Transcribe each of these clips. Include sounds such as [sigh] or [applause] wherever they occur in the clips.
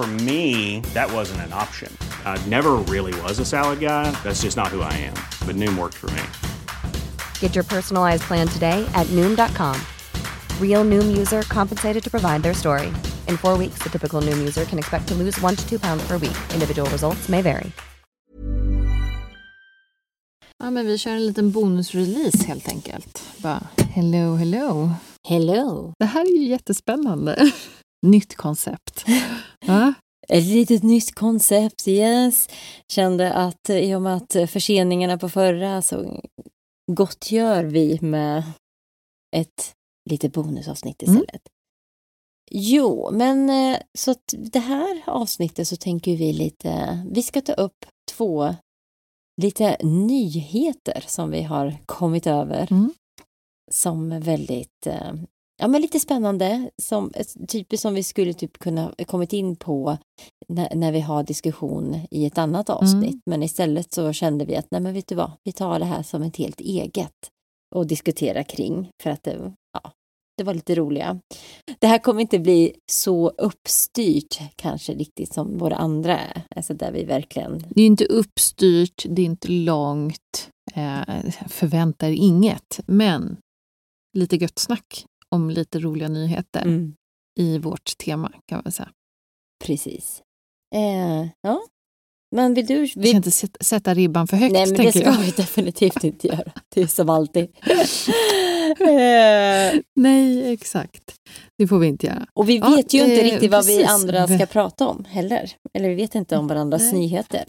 For me, that wasn't an option. I never really was a salad guy. That's just not who I am. But Noom worked for me. Get your personalized plan today at Noom.com. Real Noom user compensated to provide their story. In four weeks, the typical Noom user can expect to lose one to two pounds per week. Individual results may vary. Ja, men vi kör en liten bonusrelease helt enkelt. Bara, hello, hello. Hello! Det här är ju jättespännande. [laughs] Nytt koncept. Ett litet nytt koncept, yes. Kände att i och med att förseningarna på förra så gottgör vi med ett litet bonusavsnitt Mm. istället. Jo, men eh, så att det här avsnittet så tänker vi lite, vi ska ta upp två lite nyheter som vi har kommit över Mm. som väldigt, eh, ja men lite spännande, som, typiskt som vi skulle typ kunna kommit in på när, när vi har diskussion i ett annat avsnitt. Mm. Men istället så kände vi att nej men vet du vad, vi tar det här som ett helt eget och diskutera kring för att det, ja, det var lite roliga. Det här kommer inte bli så uppstyrt kanske riktigt som våra andra är, alltså där vi verkligen Det är inte uppstyrt, det är inte långt, eh, förväntar inget, men lite gött snack om lite roliga nyheter Mm. i vårt tema kan man säga. Precis. Eh, ja, men vill du... Vi ska inte sätta, ribban för högt, nej, men det ska jag. vi definitivt inte göra. [laughs] Det är som alltid. [laughs] eh, Nej, exakt. Det får vi inte göra. och vi Ja, vet ju inte eh, riktigt vad vi precis. andra ska prata om heller. Eller vi vet inte om varandras Nej. nyheter.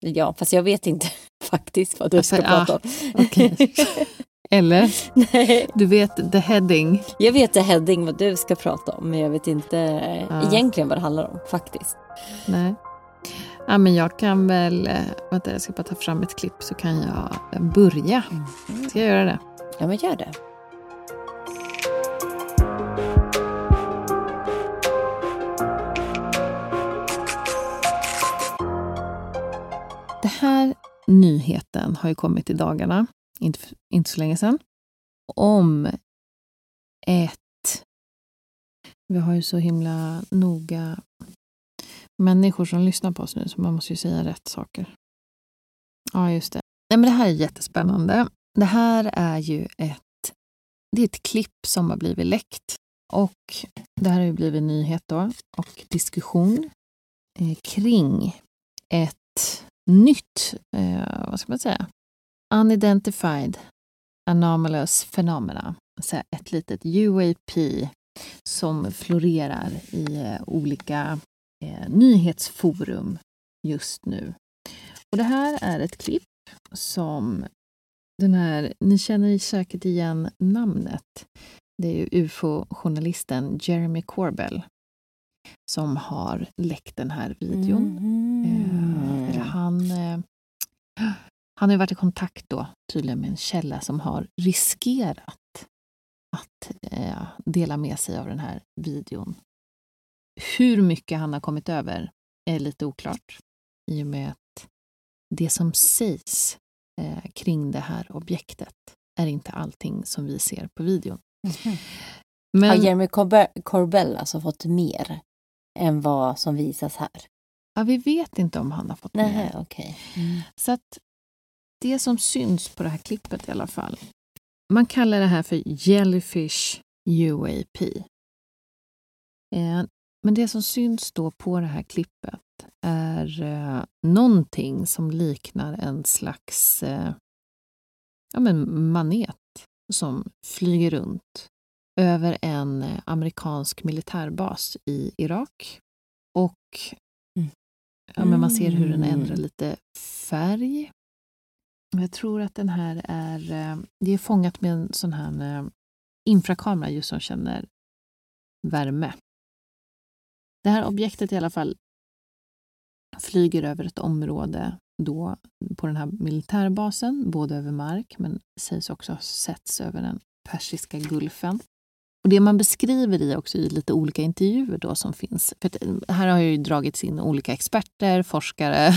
Ja, fast jag vet inte [laughs] faktiskt vad du Alltså, ska ja, prata om. okej. Eller, [laughs] nej, du vet the heading. jag vet det heading vad du ska prata om, men jag vet inte Ja. egentligen vad det handlar om faktiskt. Nej. Ja, men jag kan väl, eh, vänta jag ska bara ta fram ett klipp så kan jag eh, börja. Ska jag göra det? Ja, men gör det. Det här nyheten har ju kommit i dagarna, inte, inte så länge sedan, om ett... Vi har ju så himla noga människor som lyssnar på oss nu, så man måste ju säga rätt saker. Ja, just det. Nej, men det här är jättespännande. Det här är ju ett, det är ett klipp som har blivit läckt och det här har ju blivit nyhet då och diskussion eh, kring ett nytt, eh, vad ska man säga, unidentified anomalous phenomena. Så ett litet UAP som florerar i eh, olika eh, nyhetsforum just nu. Och det här är ett klipp som den här, ni känner säkert igen namnet. Det är ufo-journalisten Jeremy Corbell som har läckt den här videon. Eh, eller han, eh, han har ju varit i kontakt då tydligen med en källa som har riskerat att eh, dela med sig av den här videon. Hur mycket han har kommit över är lite oklart i och med att det som sägs eh, kring det här objektet är inte allting som vi ser på videon. Har Men, Jeremy Corbe- Corbell alltså fått mer än vad som visas här? Ja, vi vet inte om han har fått Nej, med. okej. Mm. Så att det som syns på det här klippet i alla fall. Man kallar det här för Jellyfish UAP. Eh, Men det som syns då på det här klippet är eh, någonting som liknar en slags eh, ja, men manet som flyger runt över en amerikansk militärbas i Irak. Och Mm. ja, men man ser hur den Mm. ändrar lite färg. Jag tror att den här är, eh, det är fångat med en sån här eh, infrakamera just som känner värme. Det här objektet i alla fall flyger över ett område då på den här militärbasen, både över mark men sägs också ha setts över den persiska gulfen. Och Det man beskriver i också i lite olika intervjuer då som finns, för eh, här har ju dragits in olika experter, forskare.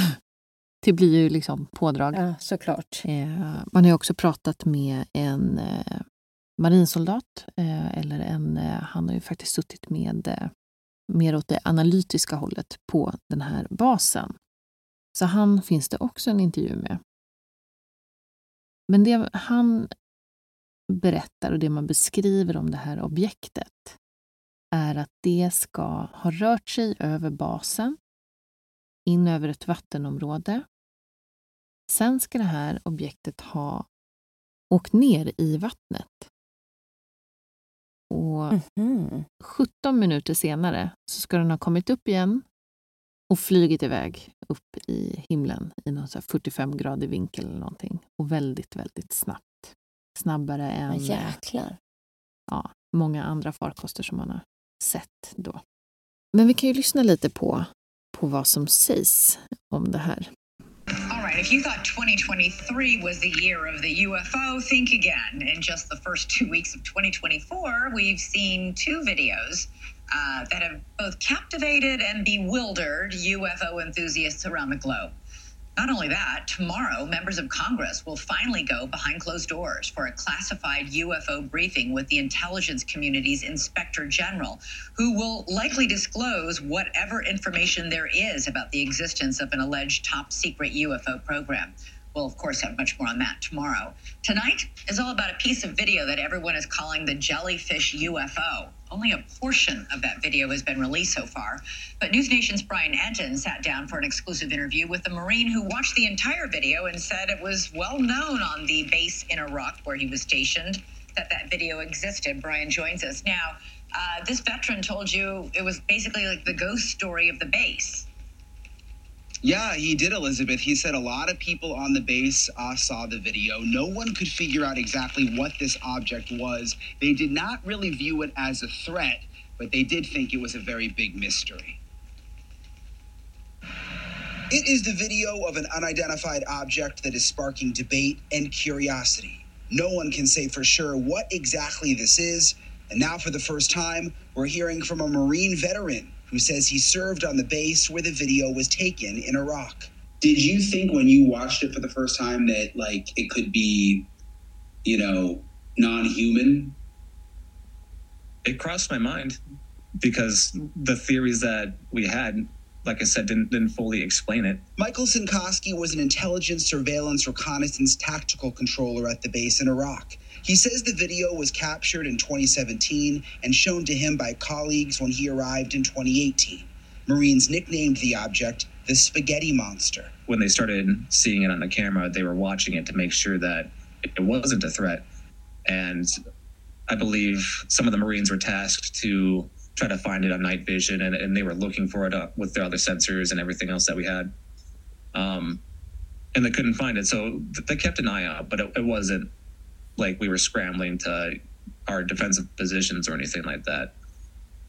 Det blir ju liksom pådrag. Ja, såklart. Eh, man har ju också pratat med en eh, marinsoldat, eh, eller en, han har ju faktiskt suttit med mer åt det analytiska hållet på den här basen. Så han finns det också en intervju med. Men det han berättar och det man beskriver om det här objektet är att det ska ha rört sig över basen, in över ett vattenområde. Sen ska det här objektet ha åkt ner i vattnet. Och Mhm. 17 minuter senare så ska den ha kommit upp igen och flugit iväg upp i himlen i någon så här 45 grader vinkel eller någonting. Och väldigt, väldigt snabbt. Snabbare Ja, än eh, jäklar. ja, många andra farkoster som man har sett då. Men vi kan ju lyssna lite på, på vad som sägs om det här. Right, if you thought 2023 was the year of the UFO, think again. In just the first two weeks of 2024, we've seen two videos uh, that have both captivated and bewildered UFO enthusiasts around the globe. Not only that, tomorrow, members of Congress will finally go behind closed doors for a classified UFO briefing with the intelligence community's inspector general, who will likely disclose whatever information there is about the existence of an alleged top secret UFO program. We'll, of course, have much more on that tomorrow. Tonight is all about a piece of video that everyone is calling the jellyfish UFO. Only a portion of that video has been released so far. But News Nation's Brian Enton sat down for an exclusive interview with a Marine who watched the entire video and said it was well known on the base in Iraq where he was stationed that that video existed. Brian joins us now. Uh, this veteran told you it was basically like the ghost story of the base. Yeah, he did, Elizabeth. He said a lot of people on the base uh, saw the video. No one could figure out exactly what this object was. They did not really view it as a threat, but they did think it was a very big mystery. It is the video of an unidentified object that is sparking debate and curiosity. No one can say for sure what exactly this is, and now for the first time, we're hearing from a Marine veteran who says he served on the base where the video was taken in Iraq. Did you think when you watched it for the first time that like it could be, you know, non-human? it crossed my mind because the theories that we had, like I said, didn't, didn't fully explain it. Michael Sinkoski was an intelligence, surveillance, reconnaissance tactical controller at the base in Iraq. He says the video was captured in 2017 and shown to him by colleagues when he arrived in 2018. Marines nicknamed the object the Spaghetti Monster. When they started seeing it on the camera, they were watching it to make sure that it wasn't a threat. And I believe some of the Marines were tasked to try to find it on night vision, and, and they were looking for it uh, with their other sensors and everything else that we had. Um, and they couldn't find it, so th- they kept an eye out, but it, it wasn't like we were scrambling to our defensive positions or anything like that.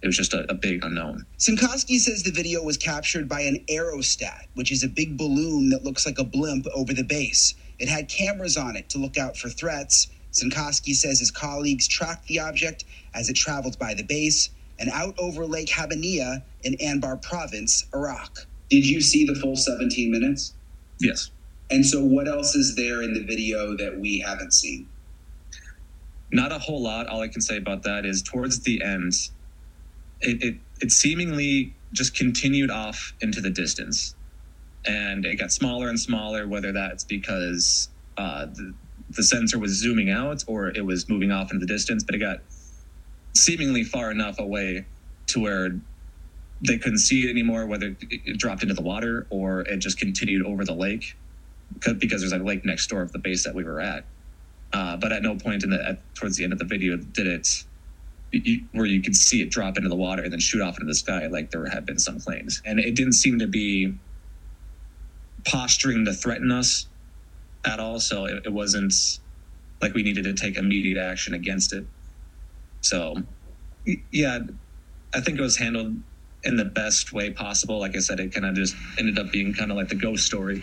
It was just a, a big unknown. Sinkoski says the video was captured by an aerostat, which is a big balloon that looks like a blimp over the base. It had cameras on it to look out for threats. Sinkoski says his colleagues tracked the object as it traveled by the base and out over Lake Habaniya in Anbar province, Iraq. Did you see the full 17 minutes? Yes. And so, what else is there in the video that we haven't seen? Not a whole lot. All I can say about that is towards the end, it, it, it seemingly just continued off into the distance. And it got smaller and smaller, whether that's because uh, the, the sensor was zooming out or it was moving off into the distance, but it got seemingly far enough away to where they couldn't see it anymore, whether it dropped into the water or it just continued over the lake because there's a lake next door of the base that we were at. Uh, but at no point in the at, towards the end of the video did it you, where you could see it drop into the water and then shoot off into the sky like there had been some claims. And it didn't seem to be posturing to threaten us at all. So it, it wasn't like we needed to take immediate action against it. So yeah, I think it was handled in the best way possible. Like I said, it kind of just ended up being kind of like the ghost story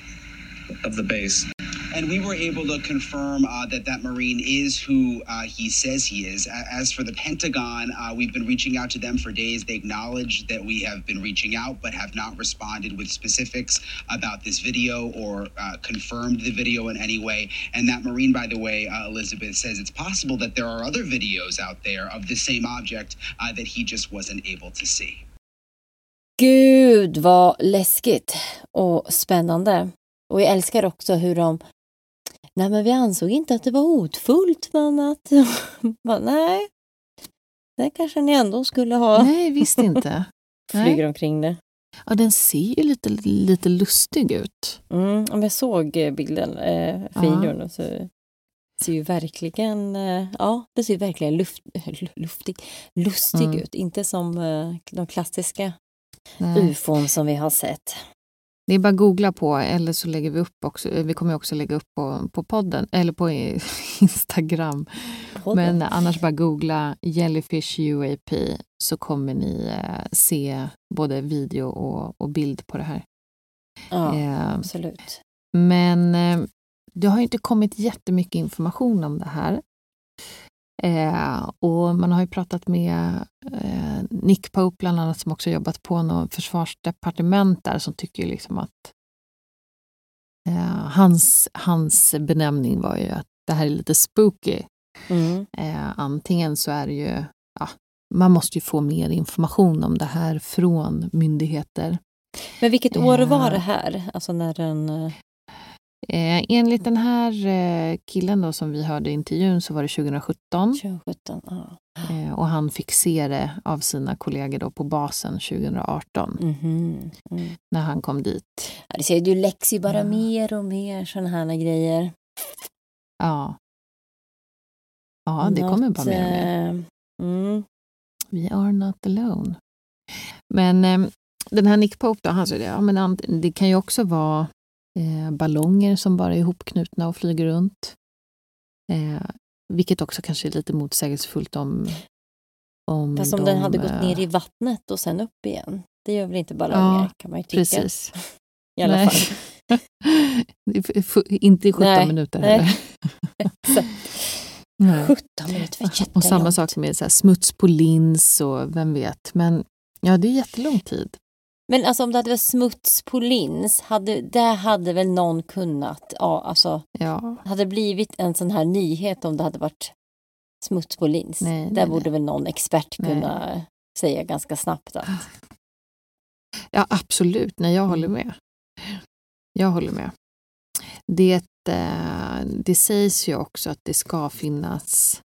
of the base. And we were able to confirm uh, that that Marine is who uh, he says he is. As for the Pentagon, uh, we've been reaching out to them for days. They acknowledge that we have been reaching out, but have not responded with specifics about this video or uh, confirmed the video in any way. And that Marine, by the way, uh, Elizabeth says it's possible that there are other videos out there of the same object uh, that he just wasn't able to see. Gud vad läskigt och spännande. Och jag älskar också hur de Nej, men vi ansåg inte att det var hotfullt, men att... [laughs] nej, det kanske ni ändå skulle ha. Nej, visst inte. [laughs] Flyger omkring det. Ja, den ser ju lite, lite lustig ut. Mm, om jag såg eh, bilden, eh, videon, så ser ju verkligen, eh, ja, det ser verkligen luft, [laughs] luftig, lustig mm. ut. Inte som eh, de klassiska Nej. ufon som vi har sett. Det är bara att googla på, eller så lägger vi upp också. Eh, vi kommer också lägga upp på, på podden, eller på [laughs] Instagram. Podden. Men annars bara googla Jellyfish UAP så kommer ni eh, se både video och, och bild på det här. Ja, eh, absolut. Men eh, det har inte kommit jättemycket information om det här. Eh, och man har ju pratat med eh, Nick Pope bland annat som också jobbat på något försvarsdepartement där som tycker liksom att eh, hans, hans benämning var ju att det här är lite spooky. Mm. Eh, antingen så är det ju, ja, man måste ju få mer information om det här från myndigheter. Men vilket år var det här? Alltså när den... Eh, enligt den här eh, killen då som vi hörde i intervjun så var det 2017. 2017 ja. eh, och han fick se det av sina kollegor då på basen 2018. Mm -hmm. mm. När han kom dit. Ja, det ser, du läcks ju bara ja. mer och mer sådana här grejer. Ja. Ja, det not, kommer bara mer och mer. Eh, mm. We are not alone. Men eh, den här Nick Pope då, han sa det, ja, men det kan ju också vara eh, ballonger som bara är ihopknutna och flyger runt. Eh, vilket också kanske är lite motsägelsefullt om... om Fast om de, den hade gått ner i vattnet och sen upp igen. Det gör väl inte ballonger, ja, kan man ju tycka. Precis. [laughs] I alla Nej. fall. [laughs] inte i 17 Nej. minuter heller. [laughs] Nej. 17 minuter var Och samma sak med så smuts på lins och vem vet. Men ja, det är jättelång tid. Men alltså om det hade varit smuts på lins, hade, där hade väl någon kunnat, ja alltså, ja. hade blivit en sån här nyhet om det hade varit smuts på lins. Nej, där nej, borde nej. väl någon expert kunna säga ganska snabbt att... Ja, absolut. Nej, jag håller med. Jag håller med. Det, eh, det sägs ju också att det ska finnas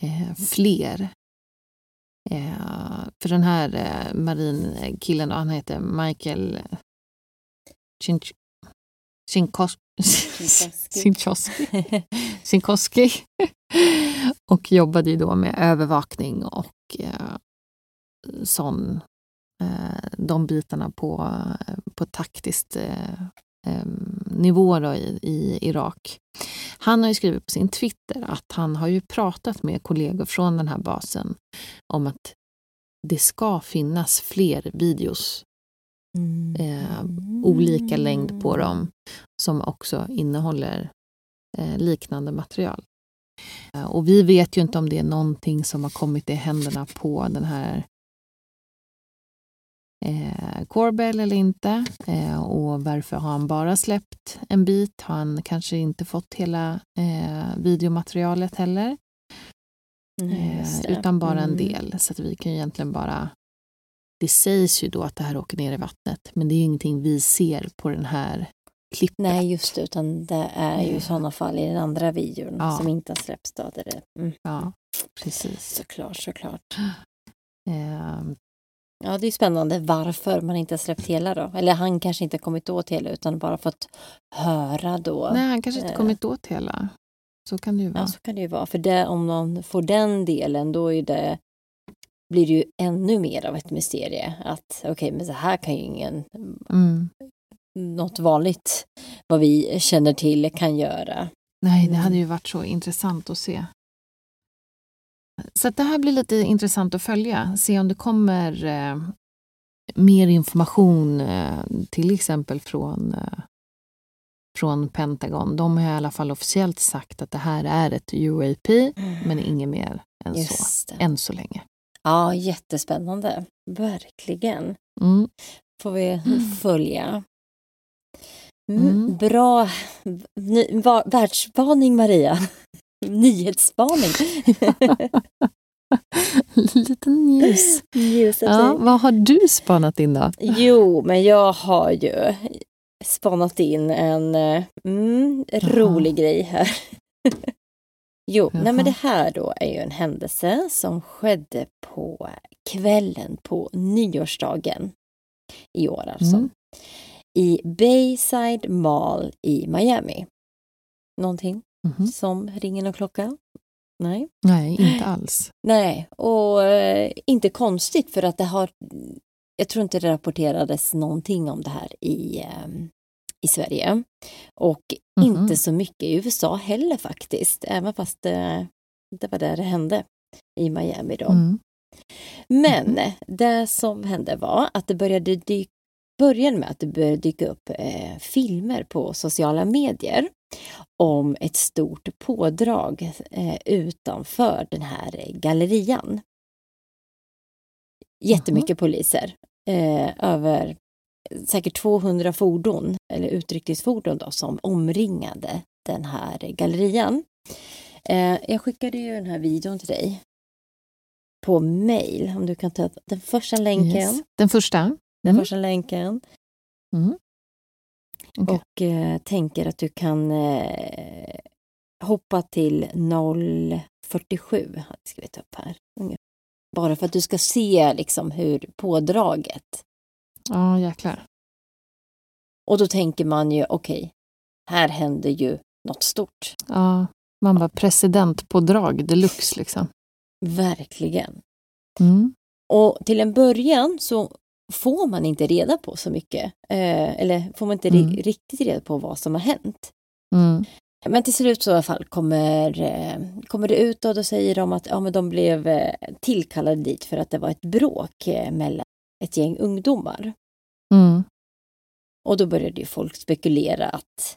eh, fler för den här eh, marinkillen, han heter Michael Chinch Sinkowski. och jobbade ju då med övervakning och eh, sån, eh, de bitarna på, på taktiskt eh, eh, nivå i, i Irak. Han har ju skrivit på sin Twitter att han har ju pratat med kollegor från den här basen om att det ska finnas fler videos. Mm. Eh, olika längd på dem som också innehåller eh, liknande material. Eh, och vi vet ju inte om det är någonting som har kommit i händerna på den här eh, Corbell eller inte. Eh, och varför har han bara släppt en bit? Har han kanske inte fått hela eh, videomaterialet heller? Mm, utan bara en del. Så att vi kan egentligen bara det sägs ju då att det här åker ner i vattnet, men det är ingenting vi ser på den här klippet. Nej, just det, utan det är ju i Ja. sådana fall i den andra videon Ja. som inte har släppts. Då, det, mm, Ja, precis. såklart, såklart. Ja, det är spännande varför man inte släppt hela då. Eller han kanske inte kommit åt hela utan bara fått höra då. nej, han kanske inte eh, kommit åt hela. Så kan det ju vara. Ja, så kan det ju vara. För det, om någon får den delen då är det, blir det ju ännu mer av ett mysterie. Att okej, men så här kan ju ingen, Mm. något vanligt vad vi känner till kan göra. Nej, det Mm. hade ju varit så intressant att se. Så det här blir lite intressant att följa. Se om det kommer eh, mer information, eh, till exempel från, eh, från Pentagon. De har i alla fall officiellt sagt att det här är ett UAP, men inget mer än så. Just det. Än så länge. Ja, jättespännande. Verkligen. Mm. Får vi Mm. följa. Mm, Mm. Bra ny, va, världsspaning Maria. Nyhetsspaning. [laughs] Liten news. News Ja, vad har du spanat in då? Jo, men jag har ju spanat in en eh, mm, rolig grej här. [laughs] jo, nej men det här då är ju en händelse som skedde på kvällen på nyårsdagen i år alltså. Mm. I Bayside Mall i Miami. Någonting Mhm. som ringer någon klocka? Nej. Nej, inte alls. Nej, och eh, inte konstigt för att det har, jag tror inte det rapporterades någonting om det här i, eh, i Sverige. Och Mhm. inte så mycket i USA heller faktiskt, även fast det, det var där det hände i Miami då. Mm. Men det som hände var att det började dyka började med att det började dyka upp eh, filmer på sociala medier om ett stort pådrag eh, utanför den här gallerian. Jättemycket poliser, eh, över säkert 200 fordon eller utryckningsfordon då, som omringade den här gallerian. Eh, jag skickade ju den här videon till dig på mail, om du kan ta den första länken. Yes. Den första? Den Mm. första länken. Mm. Okej. Och eh, tänker att du kan eh, hoppa till 047. har jag skrivit upp här. Bara för att du ska se liksom hur pådraget. Ja, jäklar. Och då tänker man ju, okej, här händer ju något stort. Ja, man bara presidentpådrag deluxe liksom. Verkligen. Mm. Och till en början så får man inte reda på så mycket. Eh, eller får man inte Mm. riktigt reda på vad som har hänt. Mm. Men till slut så i alla fall kommer, eh, kommer det ut och då säger de att ja, men de blev eh, tillkallade dit för att det var ett bråk eh, mellan ett gäng ungdomar. Mm. Och då började ju folk spekulera att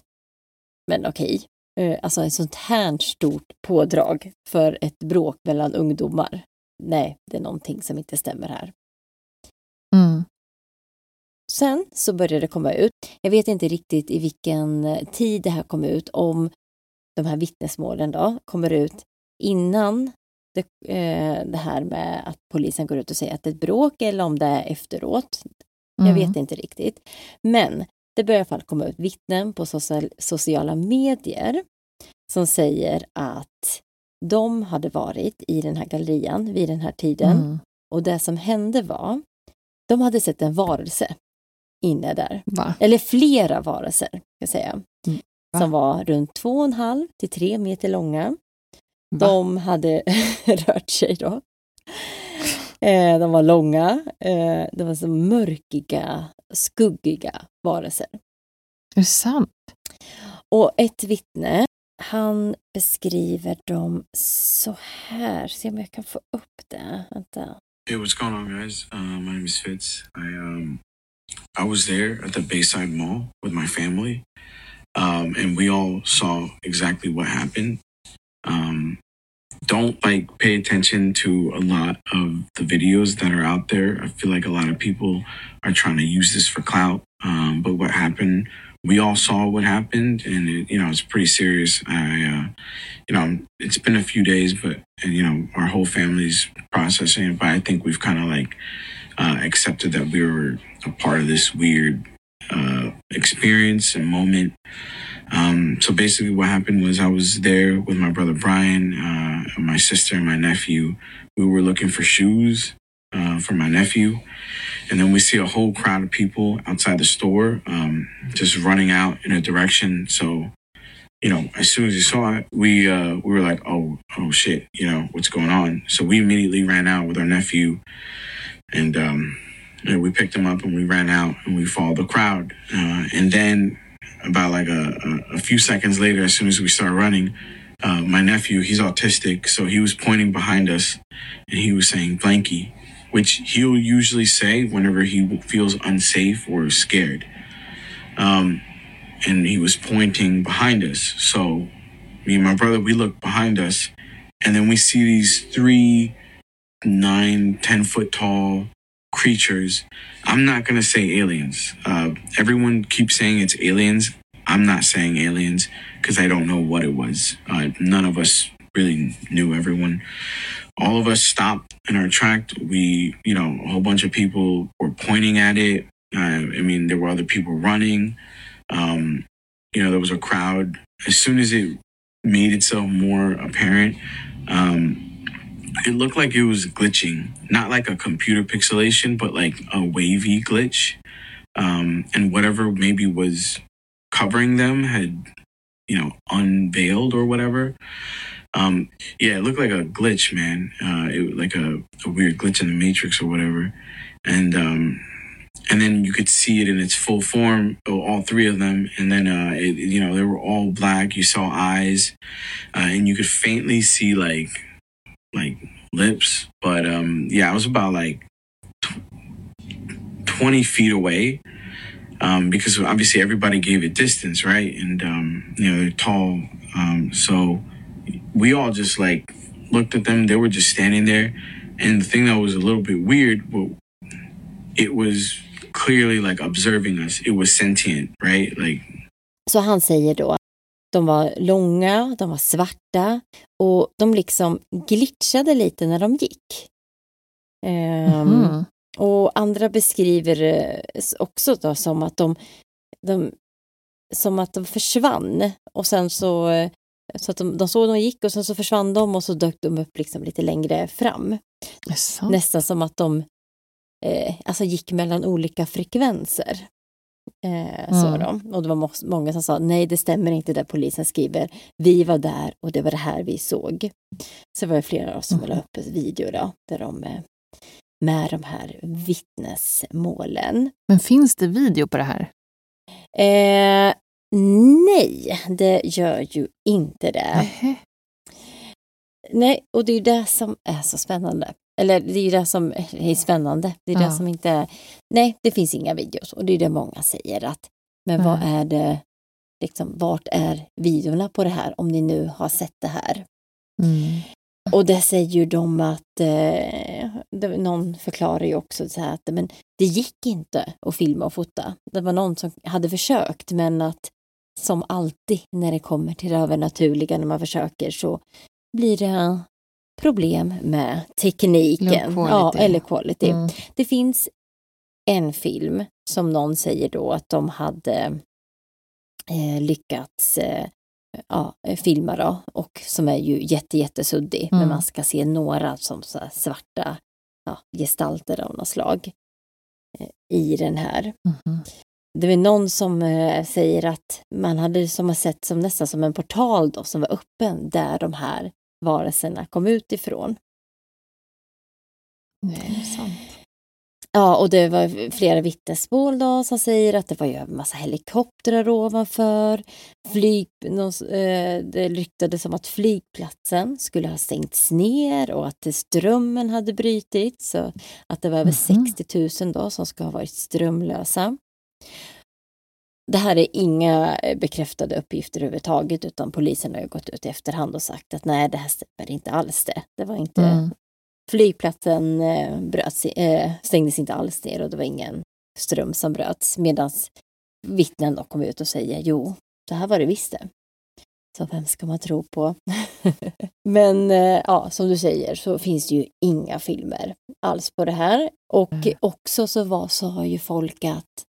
men okej, eh, alltså ett sånt här stort pådrag för ett bråk mellan ungdomar. Nej, det är någonting som inte stämmer här. Mm. Sen så började det komma ut. Jag vet inte riktigt i vilken eh, tid det här kom ut, om de här vittnesmålen då kommer ut innan det, eh, det här med att polisen går ut och säger att det är ett bråk eller om det är efteråt. Jag Mm. vet inte riktigt. Men det börjar i alla fall komma ut vittnen på social, sociala medier som säger att de hade varit i den här gallerian vid den här tiden Mm. och det som hände var, de hade sett en varelse inne där. Va? Eller flera varelser, ska jag säga. Mm, va? Som var runt två och en halv till tre meter långa. Va? De hade [laughs] rört sig då. Eh, De var långa. eh, De var så mörkiga, skuggiga varelser. Är det sant? Och ett vittne, han beskriver dem så här. Se om jag kan få upp det. Vänta. Hey, what's going on, guys? Uh, my name is Fitz. I um, I was there at the Bayside Mall with my family, um, and we all saw exactly what happened. Um, don't like pay attention to a lot of the videos that are out there. I feel like a lot of people are trying to use this for clout. Um, but what happened? We all saw what happened, and it, you know it's pretty serious. I, uh, you know, it's been a few days, but you know our whole family's processing it. But I think we've kind of like uh, accepted that we were a part of this weird uh, experience and moment. Um, so basically, what happened was I was there with my brother Brian, uh, my sister, and my nephew. We were looking for shoes uh, for my nephew. And then we see a whole crowd of people outside the store um, just running out in a direction. So, you know, as soon as we saw it, we uh, we were like, oh, oh shit, you know, what's going on? So we immediately ran out with our nephew and um, we picked him up and we ran out and we followed the crowd. Uh, and then about like a, a, a few seconds later, as soon as we started running, uh, my nephew, he's autistic, so he was pointing behind us and he was saying blanky, which he'll usually say whenever he feels unsafe or scared. Um, and he was pointing behind us. So me and my brother, we look behind us and then we see these three nine, ten foot tall creatures. I'm not gonna say aliens. Uh, everyone keeps saying it's aliens. I'm not saying aliens because I don't know what it was. Uh, none of us really knew everyone. All of us stopped in our track. We, you know, a whole bunch of people were pointing at it. Uh, I mean, there were other people running. Um, you know, there was a crowd. As soon as it made itself more apparent, um, it looked like it was glitching, not like a computer pixelation, but like a wavy glitch. Um, and whatever maybe was covering them had, you know, unveiled or whatever. Um, yeah, it looked like a glitch, man. Uh, it like a, a weird glitch in the matrix or whatever. And um, and then you could see it in its full form, all three of them. And then, uh, it, you know, they were all black. You saw eyes, uh, and you could faintly see like like lips. But um, yeah, I was about like tw- 20 feet away um, because obviously everybody gave it distance, right? And, um, you know, they're tall. Um, so we all just like looked at them. They were just standing there. And the thing that was a little bit weird, well, it was clearly like observing us. It was sentient, right? Like Så han säger då De var långa, de var svarta och de liksom glitchade lite när de gick. Um, mm. Och andra beskriver också då som att de, de, som att de försvann och sen så, så att de, de såg de gick och sen så försvann de och så dök de upp liksom lite längre fram. Nästan som att de eh, alltså gick mellan olika frekvenser. Eh, mm. så då. Och det var många som sa nej det stämmer inte det polisen skriver. Vi var där och det var det här vi såg. Så var det flera av oss som mm. la upp video då, där de eh, med de här vittnesmålen. Men finns det video på det här? Eh, nej, det gör ju inte det. Nähe. Nej, och det är det som är så spännande. Eller det är ju det som är spännande. Det är ja. det som inte... Nej, det finns inga videos och det är det många säger att men vad är det, liksom, vart är videorna på det här om ni nu har sett det här? Mm. Och det säger ju de att, eh, någon förklarar ju också så här att men det gick inte att filma och fota. Det var någon som hade försökt men att som alltid när det kommer till det övernaturliga när man försöker så blir det problem med tekniken. Ja, eller quality. Mm. Det finns en film som någon säger då att de hade eh, lyckats eh, ja, filma då, och som är ju jätte, jättesuddig, mm. men man ska se några som så svarta ja, gestalter av något slag eh, i den här. Mm. Det är någon som eh, säger att man hade som har sett som nästan som en portal då som var öppen där de här varelserna kom utifrån. Nej, sant. Ja, och det var flera vittnesmål då som säger att det var ju en massa helikoptrar ovanför. Flyg, eh, det ryktades om att flygplatsen skulle ha stängts ner och att strömmen hade brutits. Så att det var över mm -hmm. 60 000 då som ska ha varit strömlösa. Det här är inga eh, bekräftade uppgifter överhuvudtaget utan polisen har ju gått ut i efterhand och sagt att nej, det här stämmer inte alls det. Det var inte mm. Flygplatsen eh, bröts, eh, stängdes inte alls ner och det var ingen ström som bröts medan vittnen då kom ut och säger jo, det här var det visst det. Så vem ska man tro på? [laughs] Men ja, som du säger så finns det ju inga filmer alls på det här. Och Mm. också så var, sa ju folk att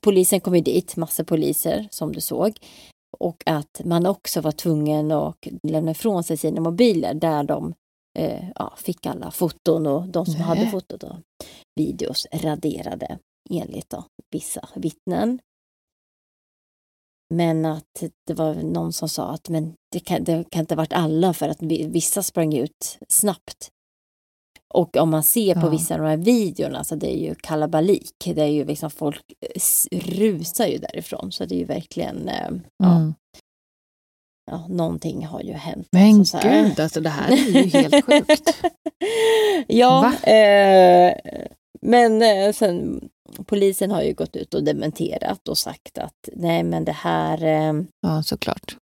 polisen kom ju dit, massa poliser som du såg. Och att man också var tvungen att lämna ifrån sig sina mobiler där de eh, ja, fick alla foton och de som Nej. hade fotot och videos raderade enligt då, vissa vittnen. Men att det var någon som sa att men det, kan, det kan inte ha varit alla för att vi- vissa sprang ut snabbt. Och om man ser på Ja. vissa av de här videorna så det är ju kalabalik. Det är ju liksom folk eh, rusar ju därifrån så det är ju verkligen eh, ja, Mm. ja, någonting har ju hänt. Men alltså, gud, alltså det här är ju helt sjukt. [laughs] ja, eh, men eh, sen polisen har ju gått ut och dementerat och sagt att nej men det här eh, Ja, såklart.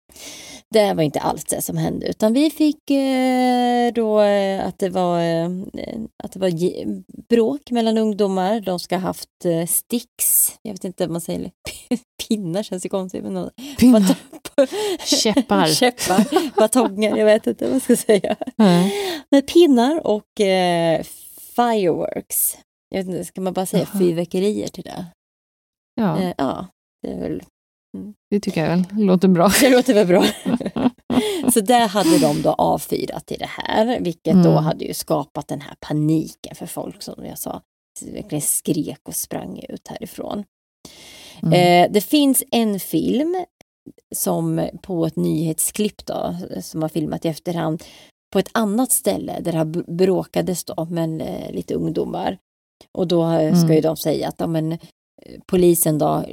Det var inte alls det som hände utan vi fick eh, då eh, att det var, eh, att det var bråk mellan ungdomar. De ska ha haft eh, sticks, jag vet inte vad man säger, [laughs] pinnar känns ju konstigt. Men någon- Pinnar. [laughs] Käppar. Käppar, batonger, jag vet inte vad jag ska säga. Nej. Men pinnar och eh, fireworks. Jag vet inte, ska man bara säga fyrverkerier till det? Ja, Eh, ja, det är väl det tycker jag väl låter bra. det låter väl bra. [laughs] Så där hade de då avfyrat i det här, vilket då Mm. hade ju skapat den här paniken för folk som jag sa, verkligen skrek och sprang ut härifrån. Mm. Eh, det finns en film som på ett nyhetsklipp då, som har filmat i efterhand på ett annat ställe där det här br- bråkades då med eh, lite ungdomar. Och då ska Mm. ju de säga att ja, men, polisen då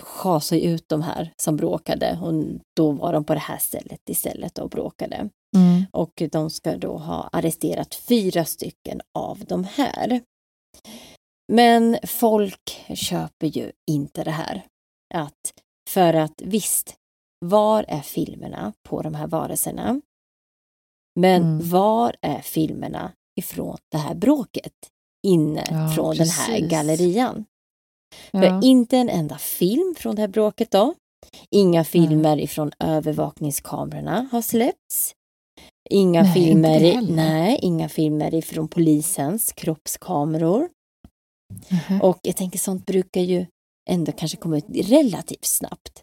schasade ut de här som bråkade och då var de på det här stället istället och bråkade. Mm. Och de ska då ha arresterat fyra stycken av de här. Men folk köper ju inte det här. Att, för att visst, var är filmerna på de här varelserna? Men Mm. var är filmerna ifrån det här bråket? Inne Ja, från den här precis. gallerian. Ja. För inte en enda film från det här bråket då. Inga filmer ifrån övervakningskamerorna har släppts. Inga Nej, filmer, nej, inga filmer ifrån polisens kroppskameror. Mhm. Och jag tänker sånt brukar ju ändå kanske komma ut relativt snabbt.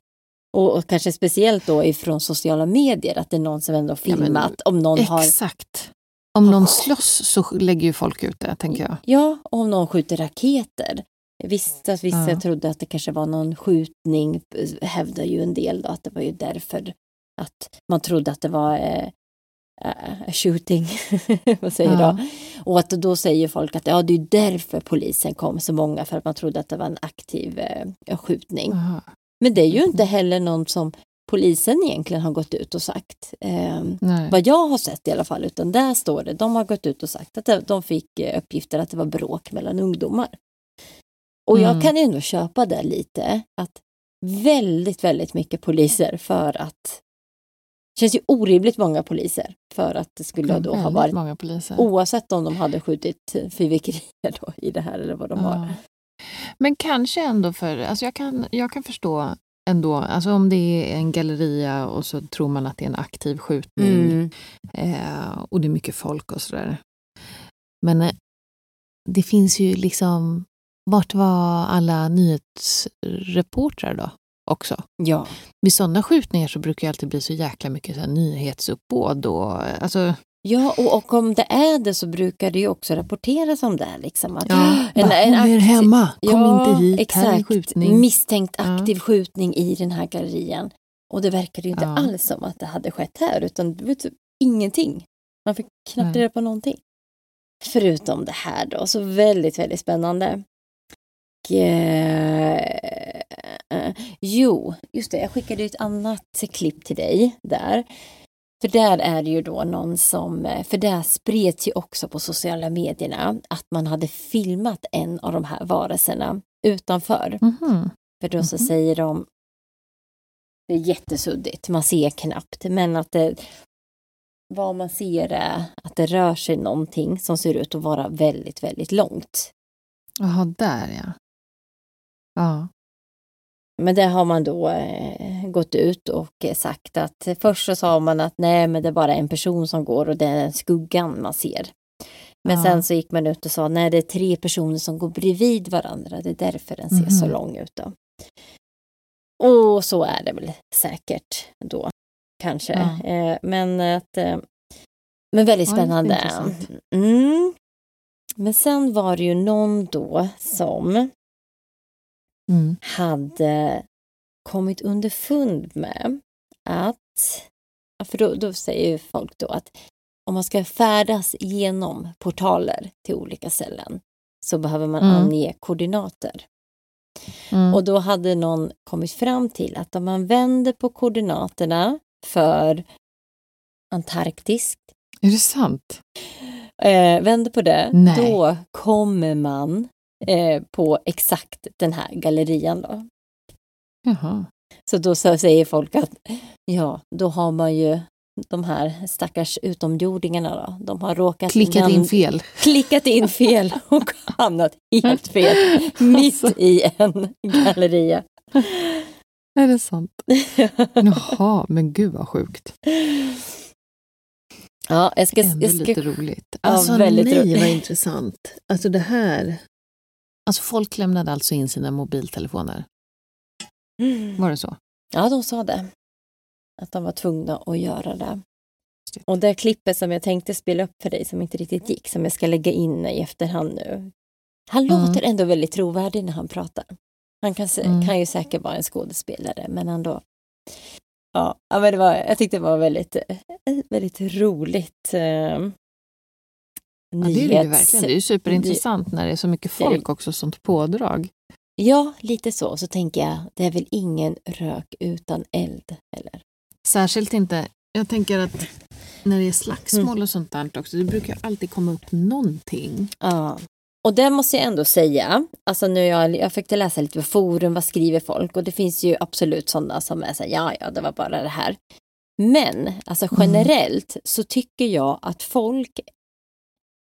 Och, och kanske speciellt då ifrån sociala medier, att det är någon som ändå har Ja, filmat. om någon har, Exakt. Om någon slåss så lägger ju folk ut det, tänker jag. ja, om någon skjuter raketer. Visst att vissa Ja. trodde att det kanske var någon skjutning, hävdar ju en del då, att det var ju därför att man trodde att det var eh, eh, shooting, [laughs] vad säger Ja. då? Och att då säger folk att ja, det är därför polisen kom så många, för att man trodde att det var en aktiv eh, skjutning. Jaha. Men det är ju inte heller någon som polisen egentligen har gått ut och sagt. Eh, vad jag har sett i alla fall, utan där står det, de har gått ut och sagt att de fick eh, uppgifter att det var bråk mellan ungdomar. Och jag Mm. kan ju ändå köpa det lite, att väldigt, väldigt mycket poliser för att det känns ju orimligt många poliser för att det skulle Ja, då ha varit många poliser. oavsett om de hade skjutit fyrverkerier då i det här eller vad de har. Ja. Men kanske ändå för, alltså jag kan, jag kan förstå ändå, alltså om det är en galleria och så tror man att det är en aktiv skjutning Mm. eh, och det är mycket folk och sådär. Men eh, det finns ju liksom, vart var alla nyhetsreportrar då också? Ja. Vid sådana skjutningar så brukar det alltid bli så jäkla mycket så här nyhetsuppbåd och alltså, Ja, och, och om det är det så brukar det ju också rapporteras om det. Liksom, att ja, en- en aktiv- hemma, kom Ja, inte hit, exakt. här är skjutning. Misstänkt Ja. aktiv skjutning i den här gallerian. Och det verkade ju inte Ja. alls som att det hade skett här, utan det var typ ingenting. Man fick knappt reda på någonting. Förutom det här då, så väldigt, väldigt spännande. Eh, eh, jo, just det, jag skickade ett annat klipp till dig där. För där är det ju då någon som, eh, för där spreds ju också på sociala medierna att man hade filmat en av de här varelserna utanför. Mhm. För då så Mhm. säger de, det är jättesuddigt, man ser knappt, men att det, vad man ser är att det rör sig någonting som ser ut att vara väldigt, väldigt långt. Jaha, där ja. Ja. men det har man då eh, gått ut och eh, sagt att först så sa man att nej men det är bara en person som går och det är skuggan man ser. Men Ja. sen så gick man ut och sa nej det är tre personer som går bredvid varandra, det är därför den ser så Mhm. lång ut. Då. Och så är det väl säkert då, kanske. Ja. Eh, men att, eh, men väldigt Ja, spännande. intressant. Mm. Men sen var det ju någon då som Mm. hade kommit underfund med att, för då, då säger ju folk då att om man ska färdas genom portaler till olika ställen så behöver man Mm. ange koordinater. Mm. Och då hade någon kommit fram till att om man vänder på koordinaterna för Antarktis, Är det sant? eh, vänder på det, Nej. då kommer man eh, på exakt den här gallerian då. Jaha. Så då så säger folk att ja, då har man ju de här stackars utomjordingarna då, de har råkat Klickat in fel. [laughs] klickat in fel och hamnat helt fel [laughs] mitt Alltså. i en galleria. Är det sant? [laughs] Jaha, men gud vad sjukt. Ja, jag ska... Ändå Jag ska lite roligt. Ja, Alltså väldigt nej roligt. vad intressant. Alltså det här. Alltså folk lämnade alltså in sina mobiltelefoner. Var det så? Ja, de sa det. Att de var tvungna att göra det. Och det klippet som jag tänkte spela upp för dig som inte riktigt gick, som jag ska lägga in i efterhand nu. Han Mm. låter ändå väldigt trovärdig när han pratar. Han kan, Mm. kan ju säkert vara en skådespelare, men ändå. Ja, men det var, jag tyckte det var väldigt, eh, väldigt roligt. Eh, Ja, det är det nyhets- verkligen. Det är superintressant när det är så mycket folk också, sånt pådrag. Ja, lite så. Så tänker jag, det är väl ingen rök utan eld, eller? Särskilt inte, jag tänker att när det är slagsmål Mm. och sånt där också, det brukar alltid komma upp någonting. Ja. Och det måste jag ändå säga, alltså nu jag, jag fick läsa lite på forum, vad skriver folk? Och det finns ju absolut sådana som är så här, ja, ja, det var bara det här. Men alltså Mm. generellt så tycker jag att folk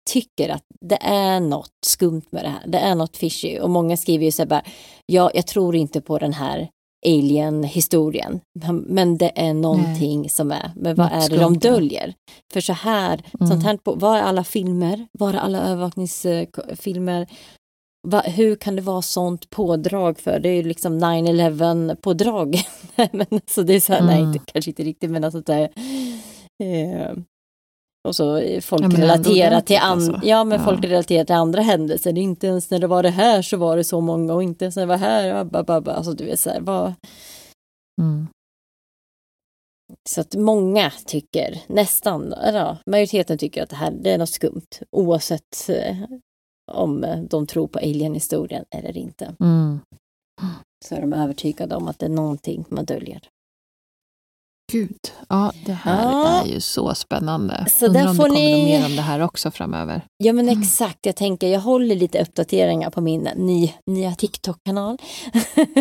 tycker att det är något skumt med det här. Det är något fishy. Och många skriver ju så här bara, ja, jag tror inte på den här alien-historien. Men det är någonting som är, men vad är det de döljer? För så här, Mm. sånt här på, vad är alla filmer? Var är alla övervakningsfilmer? Va, hur kan det vara sånt pådrag för? Det är ju liksom 9-11 pådrag. [laughs] men, så det är så här, nej, Mm. inte, kanske inte riktigt, men alltså det eh, och så folk Ja, relaterar till, an- alltså. ja, men Ja. folk relaterar till andra händelser. Inte ens när det var det här så var det så många och inte ens när det var här. Abba, abba. Alltså du vet så här, vad, Mm. Så att många tycker, nästan, ja, majoriteten tycker att det här det är något skumt oavsett eh, om de tror på alien-historien eller inte. Mm. Så är de övertygade om att det är någonting man döljer. Gud, ja det här Ja. är ju så spännande. Så Undrar där om det kommer ni- mer om det här också framöver. Ja men exakt, jag tänker jag håller lite uppdateringar på min ny, nya TikTok-kanal.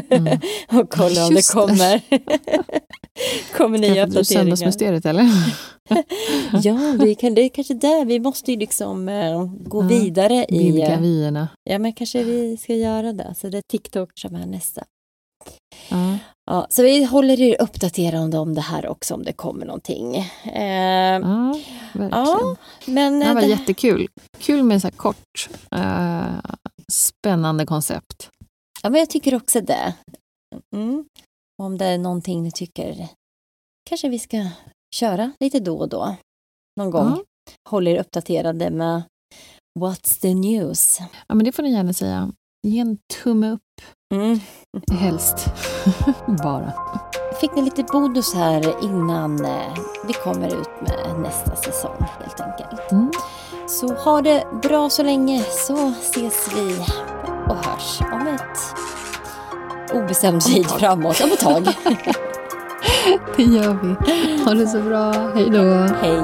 Mm. [laughs] och kollar om Just det. kommer. [laughs] kommer nya Träffade du uppdateringar. Söndagsmysteriet eller? [laughs] Ja, vi kan, det är kanske där vi måste ju liksom eh, gå Ja, vidare i... Vidga eh, vyerna. Ja, men kanske vi ska göra det. Så det är TikTok som är nästa. Ja. Ja, så vi håller er uppdaterade om det här också, om det kommer någonting. Eh, Ja, verkligen. ja, men... Det här var det- jättekul. Kul med så här kort, eh, spännande koncept. Ja, men jag tycker också det. Mm. Om det är någonting ni tycker, kanske vi ska köra lite då och då. Någon gång. Ja. Håll er uppdaterade med What's the news? Ja, men det får ni gärna säga. Ge en tumme upp Mm. helst. [laughs] Bara. Fick ni lite bonus här innan eh, vi kommer ut med nästa säsong helt enkelt. Mm. Så ha det bra så länge så ses vi och hörs om ett obestämd tid framåt, om ett tag. [laughs] Det gör vi. Ha det så bra. Hej då. Hej!